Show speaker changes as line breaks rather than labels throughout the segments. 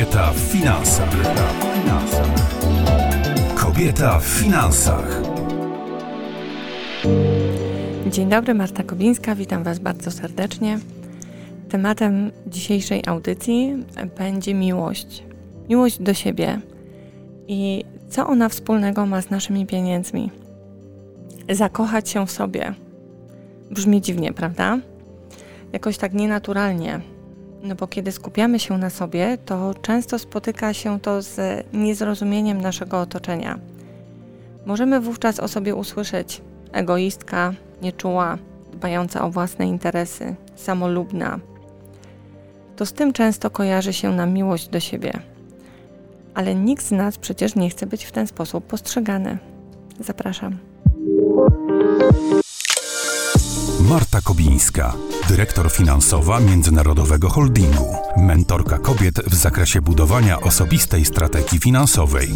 Kobieta w finansach. Kobieta w finansach.
Dzień dobry, Marta Kobińska, witam Was bardzo serdecznie. Tematem dzisiejszej audycji będzie miłość. Miłość do siebie i co ona wspólnego ma z naszymi pieniędzmi. Zakochać się w sobie. Brzmi dziwnie, prawda? Jakoś tak nienaturalnie. No bo kiedy skupiamy się na sobie, to często spotyka się to z niezrozumieniem naszego otoczenia. Możemy wówczas o sobie usłyszeć egoistka, nieczuła, dbająca o własne interesy, samolubna. To z tym często kojarzy się nam miłość do siebie. Ale nikt z nas przecież nie chce być w ten sposób postrzegany. Zapraszam.
Marta Kobińska, dyrektor finansowa Międzynarodowego Holdingu, mentorka kobiet w zakresie budowania osobistej strategii finansowej.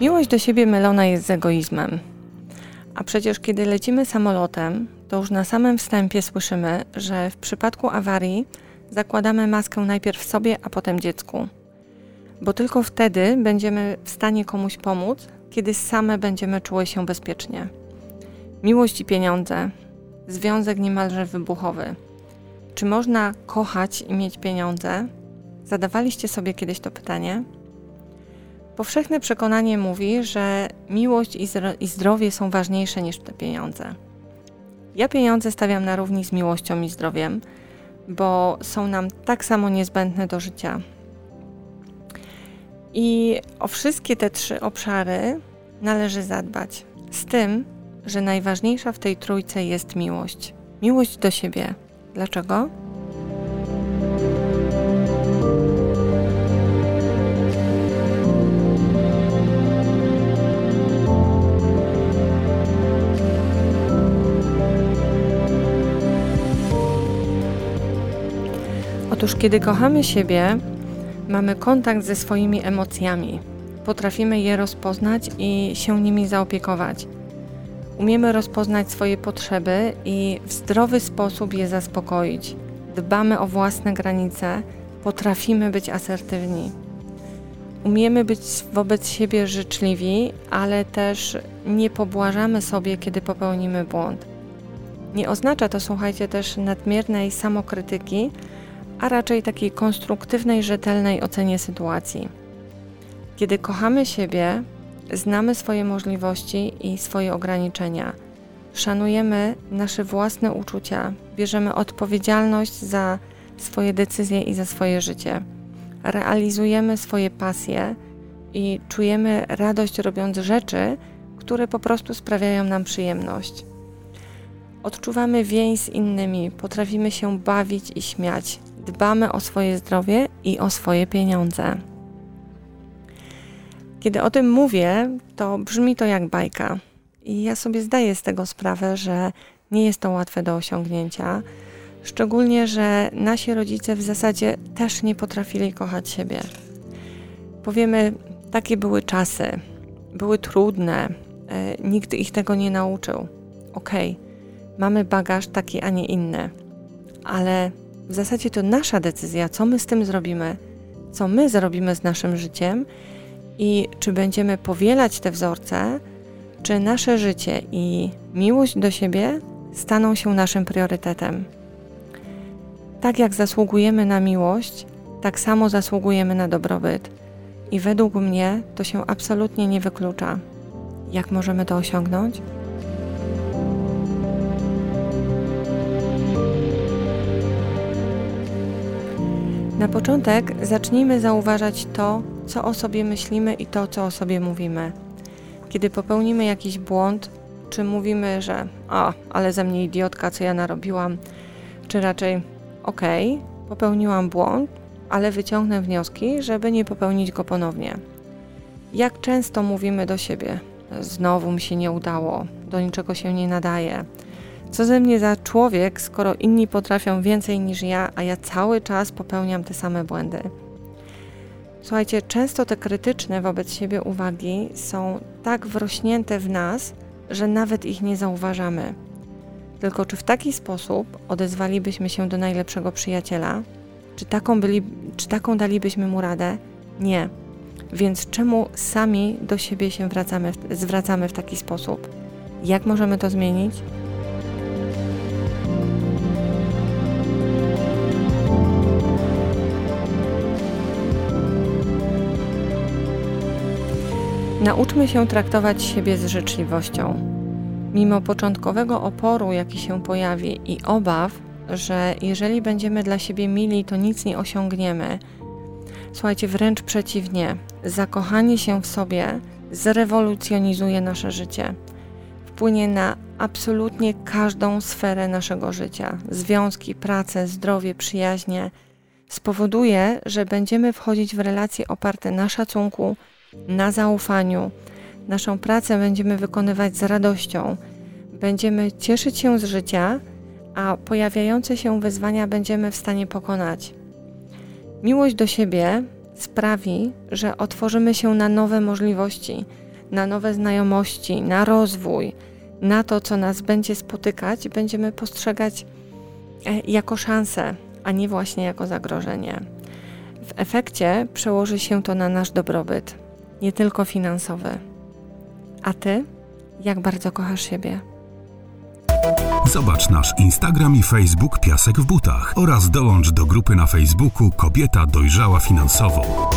Miłość do siebie mylona jest z egoizmem. A przecież kiedy lecimy samolotem, to już na samym wstępie słyszymy, że w przypadku awarii zakładamy maskę najpierw sobie, a potem dziecku. Bo tylko wtedy będziemy w stanie komuś pomóc, kiedy same będziemy czuły się bezpiecznie. Miłość i pieniądze, związek niemalże wybuchowy. Czy można kochać i mieć pieniądze? Zadawaliście sobie kiedyś to pytanie? Powszechne przekonanie mówi, że miłość i, zdrowie są ważniejsze niż te pieniądze. Ja pieniądze stawiam na równi z miłością i zdrowiem, bo są nam tak samo niezbędne do życia. I o wszystkie te trzy obszary należy zadbać. Z tym, że najważniejsza w tej trójce jest miłość. Miłość do siebie. Dlaczego? Otóż, kiedy kochamy siebie, mamy kontakt ze swoimi emocjami. Potrafimy je rozpoznać i się nimi zaopiekować. Umiemy rozpoznać swoje potrzeby i w zdrowy sposób je zaspokoić. Dbamy o własne granice, potrafimy być asertywni. Umiemy być wobec siebie życzliwi, ale też nie pobłażamy sobie, kiedy popełnimy błąd. Nie oznacza to, słuchajcie, też nadmiernej samokrytyki, a raczej takiej konstruktywnej, rzetelnej ocenie sytuacji. Kiedy kochamy siebie, znamy swoje możliwości i swoje ograniczenia, szanujemy nasze własne uczucia, bierzemy odpowiedzialność za swoje decyzje i za swoje życie, realizujemy swoje pasje i czujemy radość robiąc rzeczy, które po prostu sprawiają nam przyjemność. Odczuwamy więź z innymi, potrafimy się bawić i śmiać, dbamy o swoje zdrowie i o swoje pieniądze. Kiedy o tym mówię, to brzmi to jak bajka. I ja sobie zdaję z tego sprawę, że nie jest to łatwe do osiągnięcia. Szczególnie, że nasi rodzice w zasadzie też nie potrafili kochać siebie. Powiemy, takie były czasy, były trudne, e, nikt ich tego nie nauczył. Okej, okay, mamy bagaż taki, a nie inny, ale w zasadzie to nasza decyzja, co my z tym zrobimy, co my zrobimy z naszym życiem i czy będziemy powielać te wzorce, czy nasze życie i miłość do siebie staną się naszym priorytetem. Tak jak zasługujemy na miłość, tak samo zasługujemy na dobrobyt. I według mnie to się absolutnie nie wyklucza. Jak możemy to osiągnąć? Na początek zacznijmy zauważać to, co o sobie myślimy i to, co o sobie mówimy. Kiedy popełnimy jakiś błąd, czy mówimy, że a, ale ze mnie idiotka, co ja narobiłam, czy raczej okej, okay, popełniłam błąd, ale wyciągnę wnioski, żeby nie popełnić go ponownie. Jak często mówimy do siebie, znowu mi się nie udało, do niczego się nie nadaje. Co ze mnie za człowiek, skoro inni potrafią więcej niż ja, a ja cały czas popełniam te same błędy? Słuchajcie, często te krytyczne wobec siebie uwagi są tak wrośnięte w nas, że nawet ich nie zauważamy. Tylko czy w taki sposób odezwalibyśmy się do najlepszego przyjaciela? Czy taką, byli, czy taką dalibyśmy mu radę? Nie. Więc czemu sami do siebie się wracamy, zwracamy w taki sposób? Jak możemy to zmienić? Nauczmy się traktować siebie z życzliwością. Mimo początkowego oporu, jaki się pojawi i obaw, że jeżeli będziemy dla siebie mili, to nic nie osiągniemy. Słuchajcie, wręcz przeciwnie. Zakochanie się w sobie zrewolucjonizuje nasze życie. Wpłynie na absolutnie każdą sferę naszego życia związki, pracę, zdrowie, przyjaźnie. Spowoduje, że będziemy wchodzić w relacje oparte na szacunku, na zaufaniu. Naszą pracę będziemy wykonywać z radością. Będziemy cieszyć się z życia, a pojawiające się wyzwania będziemy w stanie pokonać. Miłość do siebie sprawi, że otworzymy się na nowe możliwości, na nowe znajomości, na rozwój, na to, co nas będzie spotykać, będziemy postrzegać e, jako szansę, a nie właśnie jako zagrożenie. W efekcie przełoży się to na nasz dobrobyt, nie tylko finansowy. A ty, jak bardzo kochasz siebie?
Zobacz nasz Instagram i Facebook Piasek w butach oraz dołącz do grupy na Facebooku Kobieta dojrzała finansowo.